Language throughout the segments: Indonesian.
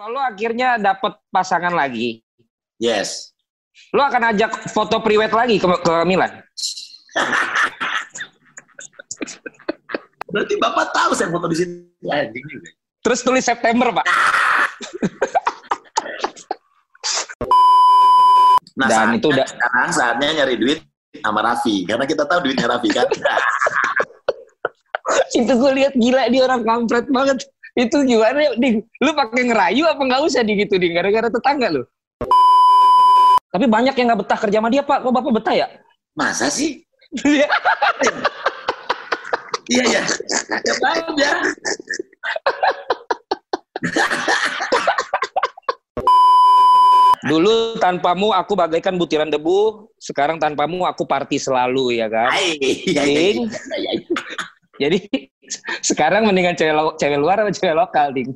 Kalau lo akhirnya dapet pasangan lagi, Yes. lo akan ajak foto priwet lagi ke, ke Milan? Berarti Bapak tahu saya foto di sini. Anjing juga. Terus tulis September, Pak. Nah, Dan saatnya, itu udah- sekarang saatnya nyari duit sama Raffi. Karena kita tahu duitnya Raffi kan. itu gue lihat gila dia orang kampret banget. Itu gimana Ding? Lu pakai ngerayu apa nggak usah di gitu, Ding? Gara-gara tetangga lu. Tapi banyak yang nggak betah kerja sama dia, Pak. Kok Bapak betah ya? Masa sih? Iya, ya. Ya tahu ya. Dulu tanpamu aku bagaikan butiran debu, sekarang tanpamu aku party selalu ya kan. Iya, iya, Ding. Jadi sekarang mendingan cewek, lo- cewek luar atau cewek lokal, Ding?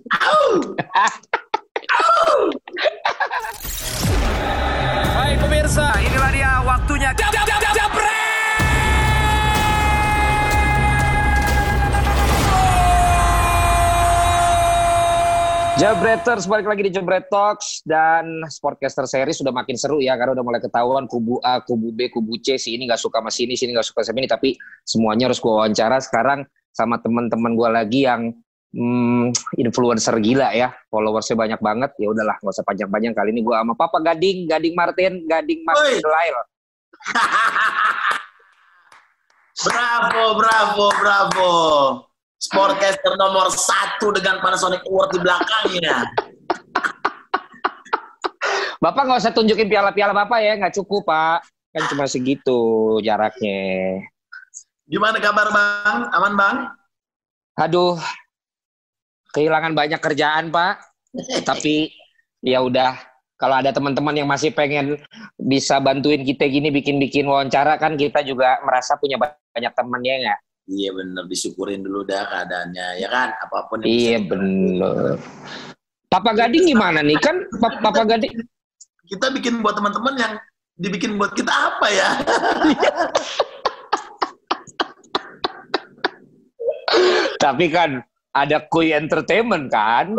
Hai pemirsa, inilah dia waktunya. Jabreters balik lagi di Jabret Talks dan Sportcaster series sudah makin seru ya karena udah mulai ketahuan kubu A, kubu B, kubu C si ini nggak suka sama sini, sini nggak suka sama ini tapi semuanya harus gua wawancara sekarang sama teman-teman gua lagi yang hmm, influencer gila ya followersnya banyak banget ya udahlah nggak usah panjang-panjang kali ini gua sama Papa Gading, Gading Martin, Gading Martin. Lail. Bravo, bravo, bravo. Sportcaster nomor satu dengan Panasonic Award di belakangnya. Bapak nggak usah tunjukin piala-piala Bapak ya, nggak cukup Pak. Kan cuma segitu jaraknya. Gimana kabar Bang? Aman Bang? Aduh, kehilangan banyak kerjaan Pak. Tapi ya udah, kalau ada teman-teman yang masih pengen bisa bantuin kita gini bikin-bikin wawancara kan kita juga merasa punya ba- banyak teman ya nggak? Iya bener, disyukurin dulu dah keadaannya. Ya kan? Apa pun yang Iya bener. Papa Gading gimana nih kan? Pa- Papa Gading Kita bikin buat teman-teman yang dibikin buat kita apa ya? tapi kan ada Kui Entertainment kan?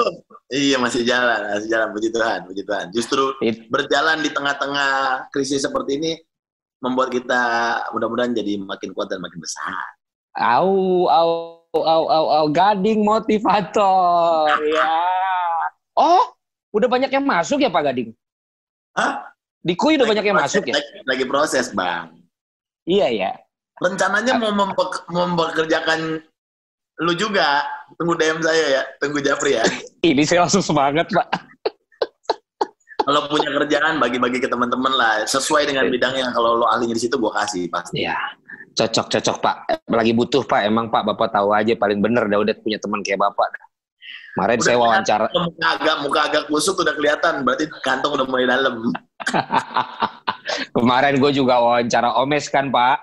iya masih jalan, masih jalan. Puji Tuhan, puji Tuhan. Justru It- berjalan di tengah-tengah krisis seperti ini membuat kita mudah-mudahan jadi makin kuat dan makin besar. Au, au, au, au, au, Gading motivator ya. Oh, udah banyak yang masuk ya Pak Gading? Hah? Di Kui udah banyak yang proses, masuk ya? Lagi, lagi proses, Bang. Iya ya. Rencananya mau mempe- mempekerjakan lu juga. Tunggu DM saya ya, tunggu Japri ya. Ini saya langsung semangat Pak. Kalau punya kerjaan bagi-bagi ke teman-teman lah, sesuai dengan bidangnya. Kalau lo ahlinya di situ gua kasih pasti. Iya. Cocok, cocok Pak. Lagi butuh Pak. Emang Pak, Bapak tahu aja paling bener dah udah punya teman kayak Bapak. Kemarin saya wawancara. Muka agak muka agak kusut udah kelihatan, berarti kantong udah mulai dalam. Kemarin gue juga wawancara Omes kan Pak.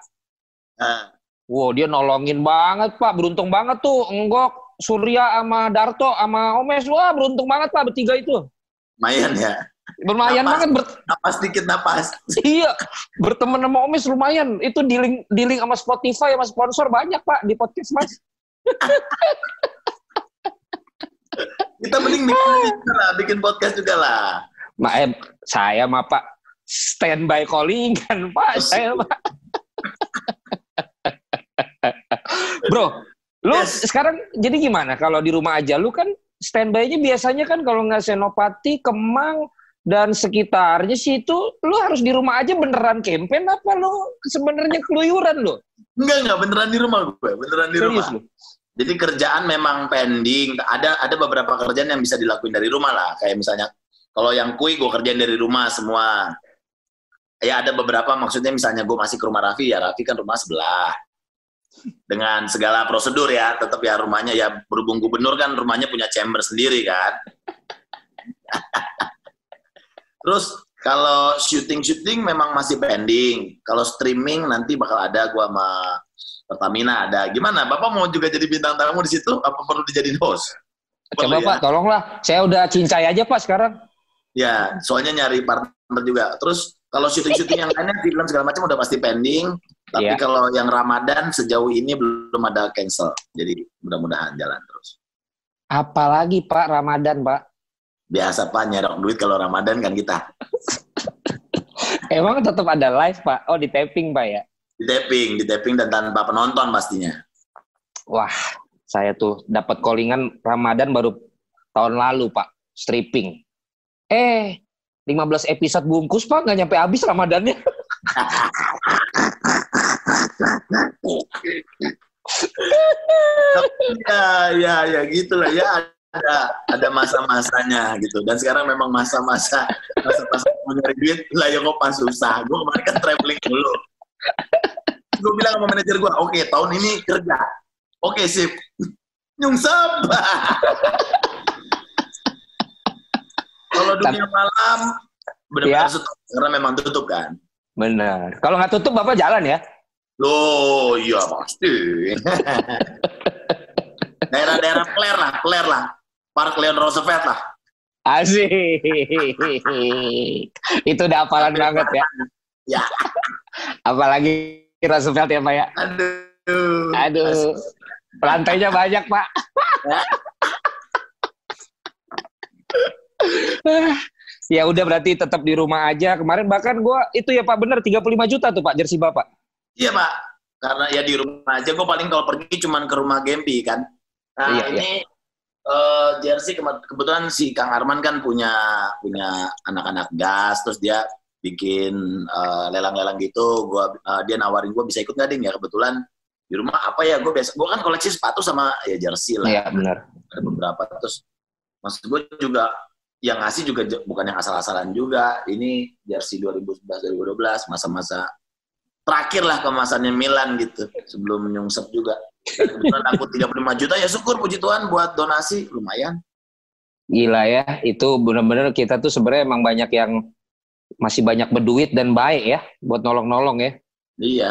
Nah, Wow, dia nolongin banget Pak. Beruntung banget tuh. Enggok, Surya sama Darto sama Omes. Wah, beruntung banget Pak bertiga itu. lumayan ya. Lumayan Napas. banget ber Napas dikit napas. iya, berteman sama Omes lumayan. Itu dealing dealing sama Spotify sama sponsor banyak Pak di podcast Mas. Kita mending bikin, lah, bikin podcast juga lah. Ma, eh, saya mah Pak standby calling kan Pak. Saya Pak. Bro, lu Yes. sekarang jadi gimana kalau di rumah aja? Lu kan standby-nya biasanya kan kalau nggak Senopati, Kemang, dan sekitarnya sih itu lu harus di rumah aja beneran campaign apa lu sebenarnya keluyuran lu? Enggak, enggak, beneran di rumah gue. Beneran di Serius rumah. lu? Jadi kerjaan memang pending. Ada ada beberapa kerjaan yang bisa dilakuin dari rumah lah. Kayak misalnya kalau yang kui gue kerjain dari rumah semua. Ya ada beberapa maksudnya misalnya gue masih ke rumah Raffi ya Raffi kan rumah sebelah. Dengan segala prosedur ya, tetap ya rumahnya ya berhubung gubernur kan rumahnya punya chamber sendiri kan. Terus kalau syuting-syuting memang masih pending. Kalau streaming nanti bakal ada gua sama Pertamina ada. Gimana? Bapak mau juga jadi bintang tamu di situ? Apa perlu dijadiin host? Coba Perlu Pak, tolonglah. Saya udah cincai aja Pak sekarang. Ya, soalnya nyari partner juga. Terus kalau syuting-syuting yang lainnya film segala macam udah pasti pending. Tapi Iya. kalau yang Ramadan sejauh ini belum ada cancel. Jadi mudah-mudahan jalan terus. Apalagi Pak Ramadan Pak. Biasa Pak nyerok duit kalau Ramadan kan kita. Emang tetap ada live Pak? Oh di taping Pak ya? Di taping, di taping dan tanpa penonton pastinya. Wah, saya tuh dapat callingan Ramadan baru tahun lalu Pak, stripping. Eh, 15 episode bungkus Pak, nggak nyampe habis Ramadannya. ya, ya, ya gitulah ya ada ada masa-masanya gitu. Dan sekarang memang masa-masa masa-masa mencari duit lah ya pas susah. Gue kemarin kan traveling dulu. Gue bilang sama manajer gue oke okay, tahun ini kerja. Oke okay, sip nyungsep kalau dunia malam benar-benar ya. tutup karena memang tutup kan? Benar kalau nggak tutup bapak jalan ya? Loh, iya pasti. Daerah-daerah Claire lah, Claire lah. Park Leon Roosevelt lah. Asik. Itu udah apalan banget ya. Ya. Apalagi Roosevelt ya Pak ya. Aduh. Aduh. Lantainya banyak Pak. ya udah berarti tetap di rumah aja. Kemarin bahkan gua itu ya Pak bener 35 juta tuh Pak jersey Bapak. Iya Pak. Karena ya di rumah aja gue paling kalau pergi cuman ke rumah Gempi kan. Nah iya, ini iya uh, jersey kebetulan si Kang Arman kan punya punya anak-anak gas terus dia bikin uh, lelang-lelang gitu. Gua uh, dia nawarin gue bisa ikut nggak ding? Ya kebetulan di rumah apa ya gue biasa gue kan koleksi sepatu sama ya jersey lah. Iya benar. Ada beberapa terus maksud gue juga yang ngasih juga bukan yang asal-asalan juga. Ini jersey 2011 2012 masa-masa terakhir lah kemasannya Milan gitu sebelum nyungsep juga kebetulan aku 35 juta ya syukur puji Tuhan buat donasi lumayan. Gila ya, itu benar-benar kita tuh sebenarnya emang banyak yang masih banyak berduit dan baik ya buat nolong-nolong ya. Iya.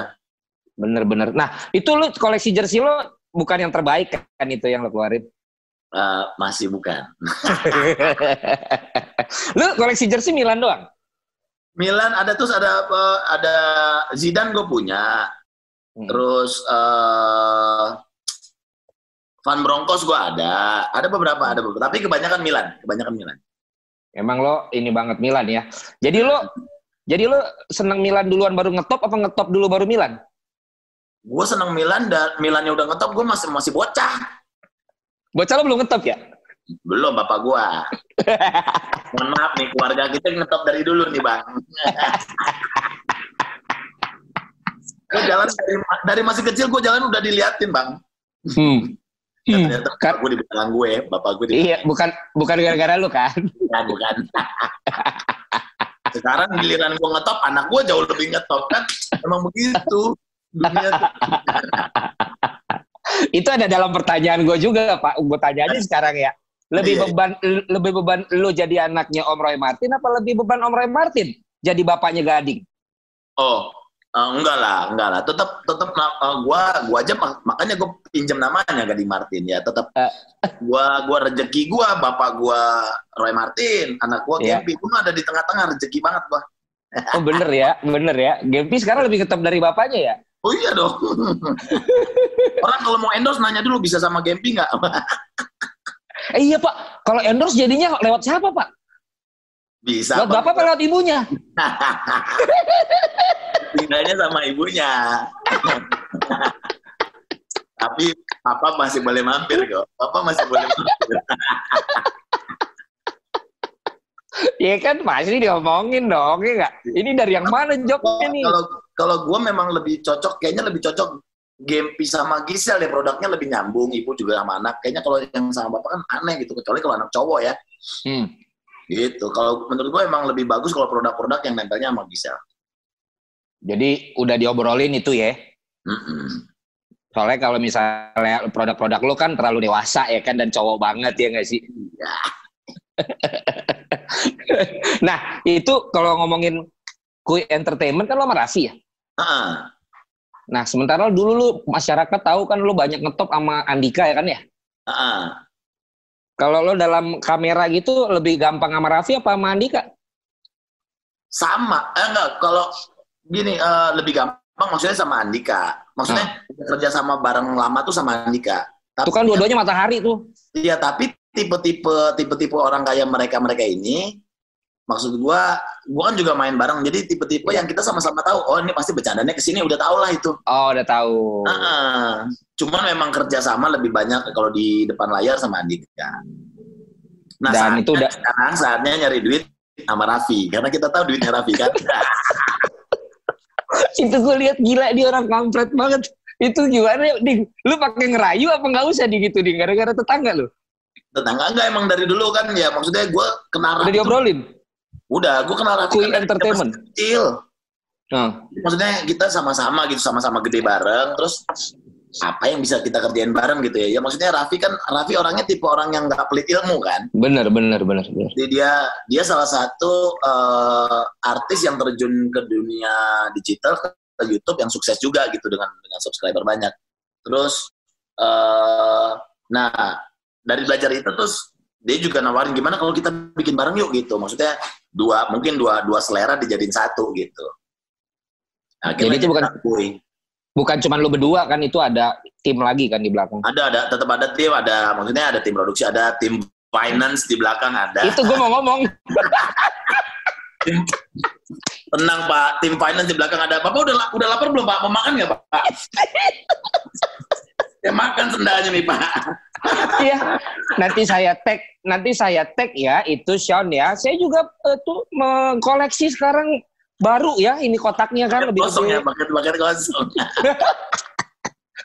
Bener-bener. Nah, itu lu koleksi jersey lo bukan yang terbaik kan itu yang lo keluarin? Uh, masih bukan. lu koleksi jersey Milan doang? Milan ada terus ada ada Zidane gue punya, Hmm. Terus uh, Van Broncos gue ada, ada beberapa, ada beberapa, tapi kebanyakan Milan, kebanyakan Milan. Emang lo ini banget Milan ya. Jadi lo, jadi lo seneng Milan duluan baru ngetop apa ngetop dulu baru Milan? Gue seneng Milan dan Milannya udah ngetop, gue masih masih bocah. Bocah lo belum ngetop ya? Belum bapak gue. Mohon maaf nih keluarga kita ngetop dari dulu nih bang. gue jalan dari, dari masih kecil gue jalan udah diliatin bang. Hmm. Hmm. Ternyata kan, gue di belakang gue, bapak gue di Iya, bukan bukan gara-gara lu kan? Bukan, bukan. Sekarang giliran gue ngetop, anak gue jauh lebih ngetop kan? Emang begitu. Dunia itu ada dalam pertanyaan gue juga, Pak. Gue tanya aja sekarang ya. Lebih iya. beban lebih beban lu jadi anaknya Om Roy Martin apa lebih beban Om Roy Martin jadi bapaknya Gading? Oh, Uh, enggak lah, enggak lah. Tetap tetap uh, gua gua aja makanya gua pinjam namanya Gading Martin ya. Tetap uh. gua gua rezeki gua, bapak gua Roy Martin, anak gua yeah. Gempi, gua ada di tengah-tengah rezeki banget gua. oh bener ya, bener ya. Gempi sekarang lebih ketep dari bapaknya ya? Oh iya dong. Orang kalau mau endorse nanya dulu bisa sama Gempi nggak? eh iya pak, kalau endorse jadinya lewat siapa pak? Bisa. Lewat bapak apa lewat ibunya? tinggalnya sama ibunya. Tapi papa masih boleh mampir kok. Papa masih boleh mampir. Iya kan pasti diomongin dong, ya nggak? Ini dari yang mana jawabnya nih? Kalau kalau gue memang lebih cocok, kayaknya lebih cocok game sama Gisel ya produknya lebih nyambung, ibu juga sama anak. Kayaknya kalau yang sama bapak kan aneh gitu, kecuali kalau anak cowok ya. Hmm. Gitu. Kalau menurut gue emang lebih bagus kalau produk-produk yang nempelnya sama Gisel. Jadi udah diobrolin itu ya. Mm-mm. Soalnya kalau misalnya produk-produk lo kan terlalu dewasa ya kan dan cowok banget ya nggak sih? Ya. nah itu kalau ngomongin kui entertainment kan lo Raffi ya? Uh-uh. Nah sementara dulu lo masyarakat tahu kan lo banyak ngetop sama Andika ya kan ya? Uh-uh. Kalau lo dalam kamera gitu lebih gampang sama Raffi apa sama Andika? Sama, eh enggak. Kalau gini uh, lebih gampang maksudnya sama Andika. Maksudnya hmm. kerja sama bareng lama tuh sama Andika. Tapi, itu kan dua-duanya matahari tuh. Iya, tapi tipe-tipe tipe-tipe orang kayak mereka-mereka ini maksud gua gua kan juga main bareng jadi tipe-tipe Iya. yang kita sama-sama tahu oh ini pasti bercandanya ke sini udah tau lah itu Oh, udah tahu. Heeh. cuman memang kerjasama lebih banyak kalau di depan layar sama Andika nah Dan saatnya, itu udah- sekarang saatnya nyari duit sama Raffi karena kita tahu duitnya Raffi kan itu gue lihat gila dia orang kampret banget. Itu gimana, Ding? Lu pakai ngerayu apa nggak usah di gitu, Ding? Gara-gara tetangga lu. tetangga enggak emang dari dulu kan ya maksudnya gue kenal Udah diobrolin? Udah gue kenal Raffi Kui Entertainment? kecil Nah, maksudnya kita sama-sama gitu sama-sama gede bareng terus apa yang bisa kita kerjain bareng gitu ya ya maksudnya Raffi kan Raffi orangnya tipe orang yang nggak pelit ilmu kan bener, bener, bener. bener. jadi dia dia salah satu eh, artis yang terjun ke dunia digital ke, YouTube yang sukses juga gitu dengan dengan subscriber banyak terus eh nah dari belajar itu terus dia juga nawarin gimana kalau kita bikin bareng yuk gitu maksudnya dua mungkin dua dua selera dijadiin satu gitu. Akhirnya Jadi itu bukan- akui. Bukan cuma lu berdua kan, itu ada tim lagi kan di belakang. ada ada tetap ada tim ada maksudnya ada tim produksi ada tim finance di belakang ada. Itu gue mau ngomong. Tenang pak. Tim finance di belakang ada. Bapak udah udah lapar belum pak? Mau makan nggak pak? Ya makan sendalnya nih pak Iya. Nanti saya tag, nanti saya tag ya itu Sean ya. Saya juga eh, tuh mengkoleksi sekarang baru ya ini kotaknya kan lebih kosong ya gede. paket paket kosong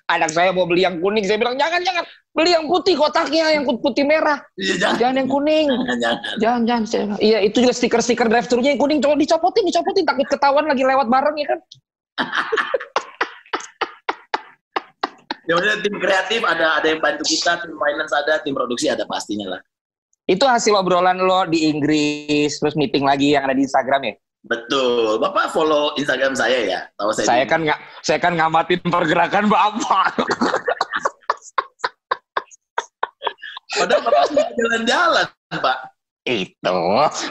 Anak saya mau beli yang kuning, saya bilang jangan jangan beli yang putih kotaknya yang put- putih merah, Iya, jangan jangan yang kuning. jangan jangan Jangan jangan. Saya- Iya itu juga stiker-stiker drive thru-nya yang kuning, coba dicopotin, dicopotin takut ketahuan lagi lewat bareng ya kan. ya udah tim kreatif ada ada yang bantu kita tim finance ada tim produksi ada pastinya lah Itu hasil obrolan lo di Inggris, terus meeting lagi yang ada di Instagram ya. betul bapak follow instagram saya ya tahu saya Saya kan nggak, saya kan ngamatin pergerakan bapak. padahal bapak nggak jalan-jalan pak Itu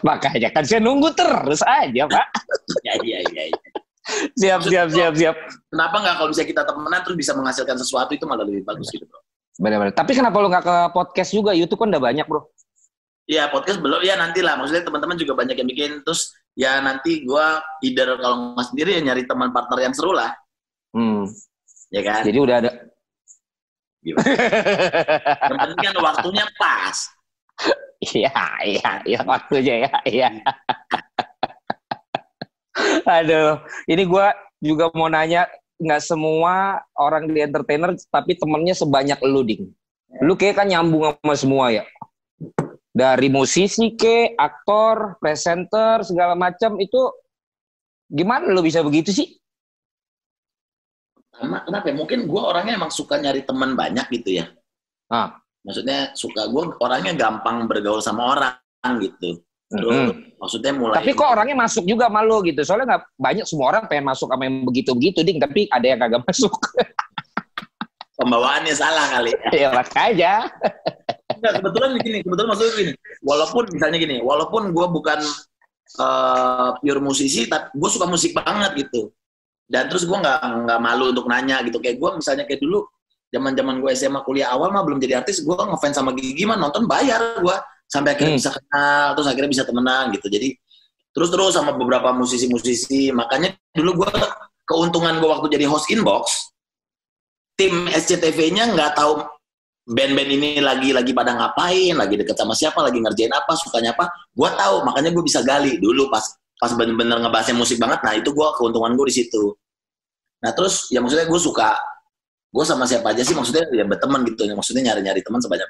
makanya kan saya nunggu terus aja pak. ya iya iya iya. Siap siap siap siap. kenapa nggak kalau bisa kita temenan terus bisa menghasilkan sesuatu itu malah lebih bagus gitu bro Benar-benar. Tapi kenapa lo nggak ke podcast juga? YouTube kan udah banyak bro. Iya podcast belum ya nanti lah maksudnya teman-teman juga banyak yang bikin terus ya nanti gua either kalau nggak sendiri ya nyari teman partner yang seru lah Hmm. ya kan Jadi udah ada. Gimana? yang penting kan waktunya pas Iya iya iya waktunya ya. Iya. Aduh, ini gua juga mau nanya nggak semua orang di entertainer tapi temennya sebanyak lu ding. Lu kayak kan nyambung sama semua ya. Dari musisi ke, aktor, presenter segala macam itu gimana lu bisa begitu sih? Karena kenapa ya? Mungkin gue orangnya emang suka nyari teman banyak gitu ya. Ah. Maksudnya suka gue orangnya gampang bergaul sama orang gitu. Mm-mm. maksudnya mulai Tapi kok orangnya masuk juga malu gitu. Soalnya nggak banyak semua orang pengen masuk sama yang begitu-begitu ding, tapi ada yang kagak masuk. pembawaannya salah kali. ya makanya. Enggak, kebetulan gini, kebetulan maksudnya gini. Walaupun misalnya gini, walaupun gue bukan eh, pure musisi, tapi gue suka musik banget gitu. Dan terus gue nggak nggak malu untuk nanya gitu. Kayak gue misalnya kayak dulu zaman zaman gue SMA kuliah awal mah belum jadi artis, gue ngefans sama Gigi mah nonton bayar gue sampai akhirnya Hmm. bisa kenal, terus akhirnya bisa temenan gitu. Jadi terus terus sama beberapa musisi-musisi. Makanya dulu gue keuntungan gue waktu jadi host inbox, tim SCTV-nya nggak tahu band-band ini lagi lagi pada ngapain, lagi deket sama siapa, lagi ngerjain apa, sukanya apa, gue tahu, makanya gue bisa gali dulu pas pas bener-bener ngebahasnya musik banget, nah itu gue keuntungan gue di situ. Nah terus ya maksudnya gue suka, gue sama siapa aja sih maksudnya ya berteman gitu, ya maksudnya nyari-nyari teman sebanyak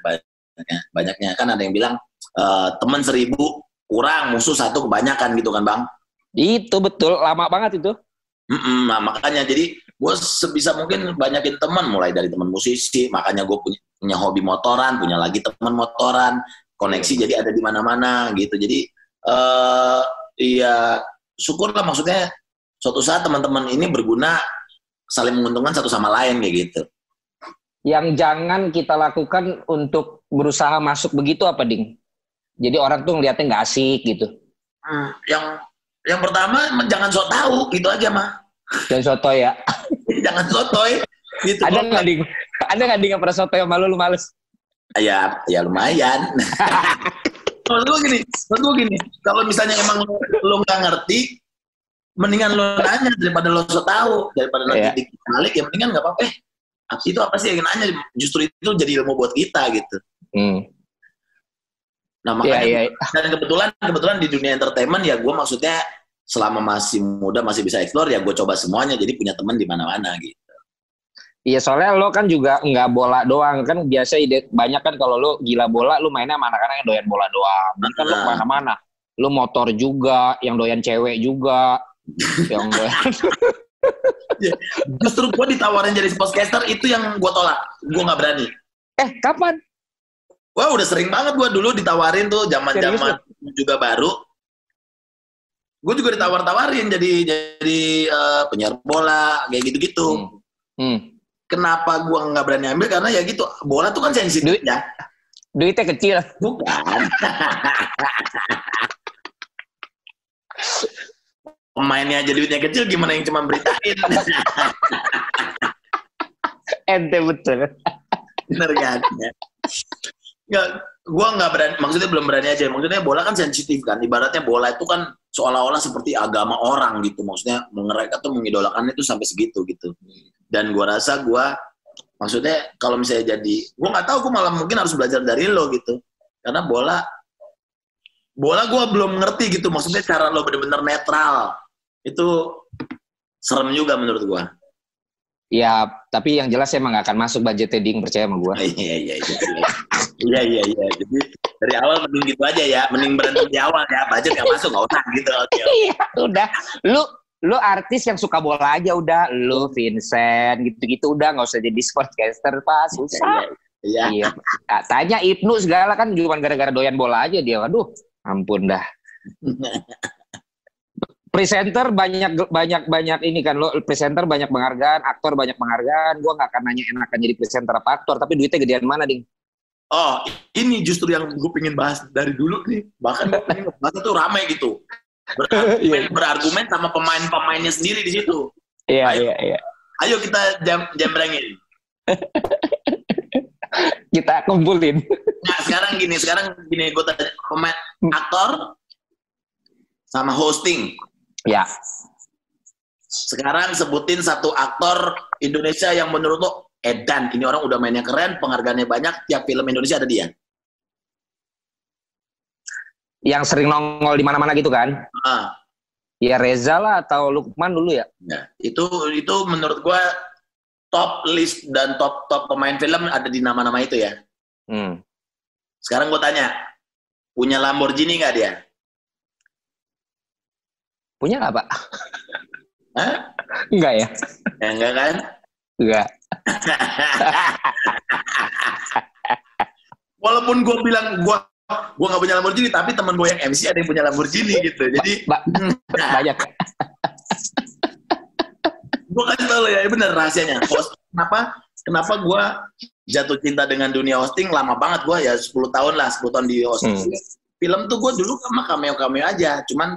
banyaknya, banyaknya. Kan ada yang bilang eh, teman seribu kurang, musuh satu kebanyakan gitu kan bang. Itu betul, lama banget itu. Mm-mm, nah makanya jadi gue sebisa mungkin banyakin teman mulai dari teman musisi makanya gue punya punya hobi motoran punya lagi teman motoran koneksi jadi ada di mana-mana gitu. Jadi eh iya syukurlah maksudnya suatu saat teman-teman ini berguna saling menguntungkan satu sama lain kayak gitu Yang jangan kita lakukan untuk berusaha masuk begitu apa ding? Jadi orang tuh ngeliatnya nggak asik gitu. Hmm, yang yang pertama jangan sok tahu gitu aja mah Dan soto ya. jangan sotoy gitu Ada nggak ding? Ada nggak ding yang pernah soto yang malu lu males? Ya, ya lumayan. Maksud gue gini, maksud gue gini, kalau misalnya emang lo nggak ngerti, mendingan lo nanya daripada lo so tau, daripada nanti Iya. dikit balik, ya mendingan nggak apa-apa. Eh, itu apa sih yang nanya? Justru itu jadi ilmu buat kita gitu. Hmm. Nah Iya, makanya iya. dan kebetulan kebetulan di dunia entertainment ya gue maksudnya selama masih muda masih bisa explore ya gue coba semuanya jadi punya teman di mana-mana gitu. Iya soalnya lo kan juga nggak bola doang kan biasa ide banyak kan kalau lo gila bola lo mainnya sama anak-anak yang doyan bola doang. Ini kan lo Nah. ke mana-mana. Lo motor juga, yang doyan cewek juga, yang doyan. Justru gue ditawarin jadi sportscaster itu yang gue tolak, gue nggak berani. eh kapan? Wah udah sering banget gue dulu ditawarin tuh zaman Serius zaman juga baru. Gue juga ditawar-tawarin jadi jadi eh, penyiar bola kayak gitu-gitu. Hmm. Hmm. Kenapa gue nggak berani ambil karena ya gitu bola tuh kan sensitif Duit. ya. Duitnya kecil. Bukan. Pemainnya aja duitnya kecil gimana yang cuma beritain? Ente betul. Bener kan? Ya. Nggak, gua nggak berani, maksudnya belum berani aja. Maksudnya bola kan sensitif kan. Ibaratnya bola itu kan seolah-olah seperti agama orang gitu. Maksudnya mereka tuh mengidolakan itu sampai segitu gitu. Dan gua rasa gua maksudnya kalau misalnya jadi, gua nggak tahu, gua malah mungkin harus belajar dari lo gitu. Karena bola, bola gua belum ngerti gitu. Maksudnya cara lo bener-bener netral itu serem juga menurut gua. Ya, tapi yang jelas emang gak akan masuk budget trading percaya sama gue. Iya iya iya. iya. Iya iya iya. Jadi dari awal mending gitu aja ya, mending berhenti di awal ya, budget nggak masuk nggak usah gitu. Iya, udah. Lu lu artis yang suka bola aja udah. Lu Vincent gitu-gitu udah nggak usah jadi sportscaster pak susah. Iya. Iya. Ah, Tanya Ibnu segala kan cuma gara-gara doyan bola aja dia. Aduh, ampun dah. Presenter banyak banyak banyak ini kan lo presenter banyak penghargaan, aktor banyak penghargaan. Gua nggak akan nanya enakan jadi presenter apa aktor, tapi duitnya gedean mana, Ding? Oh ini justru yang gue pengen bahas dari dulu nih. Bahkan gue pengen bahas tuh ramai gitu. Berargumen, berargumen sama pemain-pemainnya sendiri di situ. Iya, iya, iya. Ayo kita jam jambrengin. Kita kumpulin. Nah sekarang gini, sekarang gini gue tanya pemain aktor sama hosting. Ya. Sekarang sebutin satu aktor Indonesia yang menurut lo edan. Ini orang udah mainnya keren, penghargaannya banyak, tiap film Indonesia ada dia. Yang sering nongol di mana-mana gitu kan? Ah, Ya Reza lah atau Lukman dulu ya. ya. Itu itu menurut gua top list dan top top pemain film ada di nama-nama itu ya. Hmm. Sekarang gua tanya, punya Lamborghini nggak dia? Punya nggak Pak? Hah? Enggak ya? Ya enggak kan? Enggak. Walaupun gua bilang gua gua nggak punya Lamborghini, tapi teman gue yang MC ada yang punya Lamborghini gitu. Jadi Ba banyak. gue kasih tau lo ya, ini bener rahasianya. Host, kenapa? Kenapa gue jatuh cinta dengan dunia hosting lama banget gue ya 10 tahun lah, 10 tahun di hosting. Hmm. Film tuh gue dulu sama cameo-cameo aja, cuman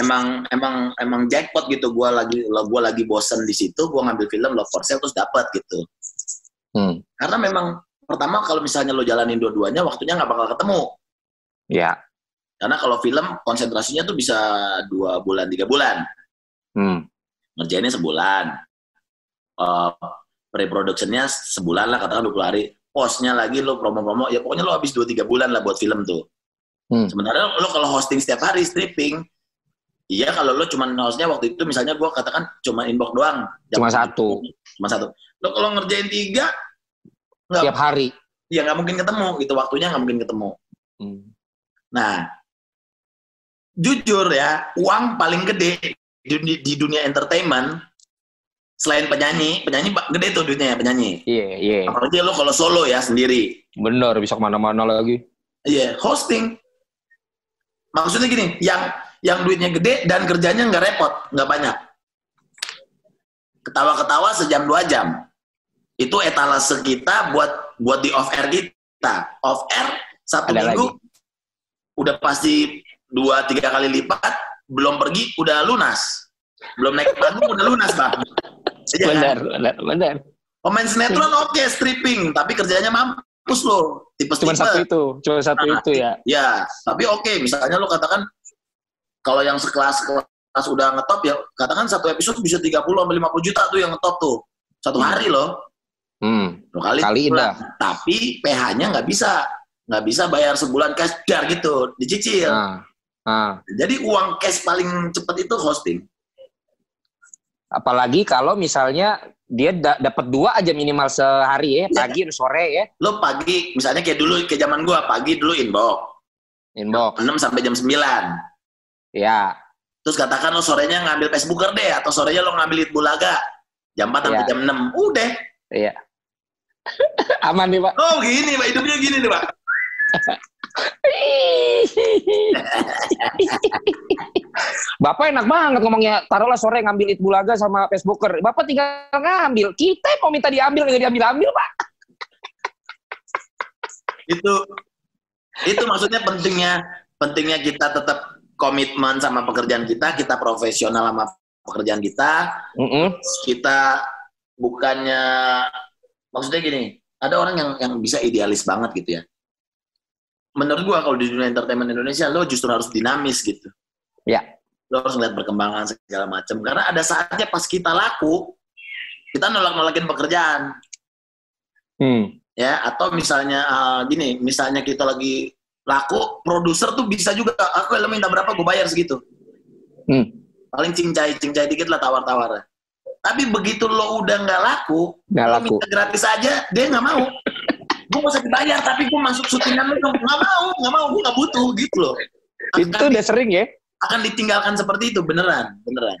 emang emang emang jackpot gitu. Gue lagi gue lagi bosen di situ, gue ngambil film Love for Sale terus dapat gitu. Hmm. Karena memang pertama kalau misalnya lo jalanin dua-duanya, waktunya nggak bakal ketemu. Ya. Karena kalau film konsentrasinya tuh bisa dua bulan, tiga bulan. Hmm. ngerjainnya sebulan. Uh, pre-productionnya sebulan lah, katakan 20 hari. Postnya lagi lo promo-promo, ya pokoknya lo habis 2-3 bulan lah buat film tuh. Hmm. Sementara lo kalau hosting setiap hari, stripping, iya kalau lo cuma hostnya waktu itu misalnya gue katakan cuma inbox doang. Cuma satu. Cuma satu. Lo kalau ngerjain tiga, nggak, Tiap hari. ya nggak mungkin ketemu, gitu waktunya nggak mungkin ketemu. Hmm. Nah, jujur ya, uang paling gede di, di- dunia entertainment selain penyanyi, penyanyi gede tuh duitnya ya penyanyi. Iya, iya. Apalagi lo kalau solo ya sendiri. Bener bisa ke mana-mana lagi. Iya, hosting. Maksudnya gini, yang yang duitnya gede dan kerjanya nggak repot, nggak banyak. Ketawa-ketawa sejam dua jam. Itu etalase kita buat buat di off air kita. Off air satu Ada minggu udah pasti dua tiga kali lipat. Belum pergi udah lunas. Belum naik panggung udah lunas bang. Iya kan? Bener, bener. Pemain sinetron oke stripping, tapi kerjanya mampus loh. tipe Cuma satu itu, cuma satu Nah, itu ya. Ya, tapi oke, misalnya lo katakan kalau yang sekelas kelas udah ngetop ya, katakan satu episode bisa 30 sampai 50 juta tuh yang ngetop tuh. Satu Hmm. hari loh. Hmm. Lo kali Kaliin sebulan. dah. Tapi PH-nya nggak bisa. Nggak bisa bayar sebulan cash dar gitu, dicicil. Nah, nah. Jadi uang cash paling cepet itu hosting. Apalagi kalau misalnya dia da- dapat dua aja minimal sehari ya, pagi dan sore ya, Lo pagi, misalnya kayak dulu, kayak zaman gua, pagi dulu inbox. inbox. 6 sampai jam 9. Ya, Terus katakan lo sorenya ngambil Facebooker deh, atau sorenya lo ngambil Lead Bulaga. Jam 4 sampai Iya. jam 6. Udah. iya. Aman nih pak. Oh gini Pak, hidupnya gini nih Pak. Bapak enak banget ngomongnya. Taruhlah sore ngambil it bulaga sama Facebooker. Bapak tinggal ngambil. Kita mau minta diambil nggak diambil ambil pak. Itu itu maksudnya pentingnya pentingnya kita tetap komitmen sama pekerjaan kita, kita profesional sama pekerjaan kita, Mm-mm. kita bukannya maksudnya gini, ada orang yang yang bisa idealis banget gitu ya. Menurut gua kalau di dunia entertainment Indonesia lo justru harus dinamis gitu. Ya. Lo harus ngeliat perkembangan segala macam karena ada saatnya pas kita laku kita nolak-nolakin pekerjaan Hmm. ya atau misalnya eh, gini, misalnya kita lagi laku, produser tuh bisa juga aku lo minta berapa gue bayar segitu. Hmm. Paling cincai cincai dikit lah tawar-tawar. Tapi begitu lo udah nggak laku, Nggak laku. minta gratis aja, dia nggak mau. gue gak usah dibayar, tapi gue masuk syutingan lo nggak mau, nggak mau, gue nggak butuh gitu loh. Itu Akan, udah sering ya. akan ditinggalkan seperti itu beneran, beneran.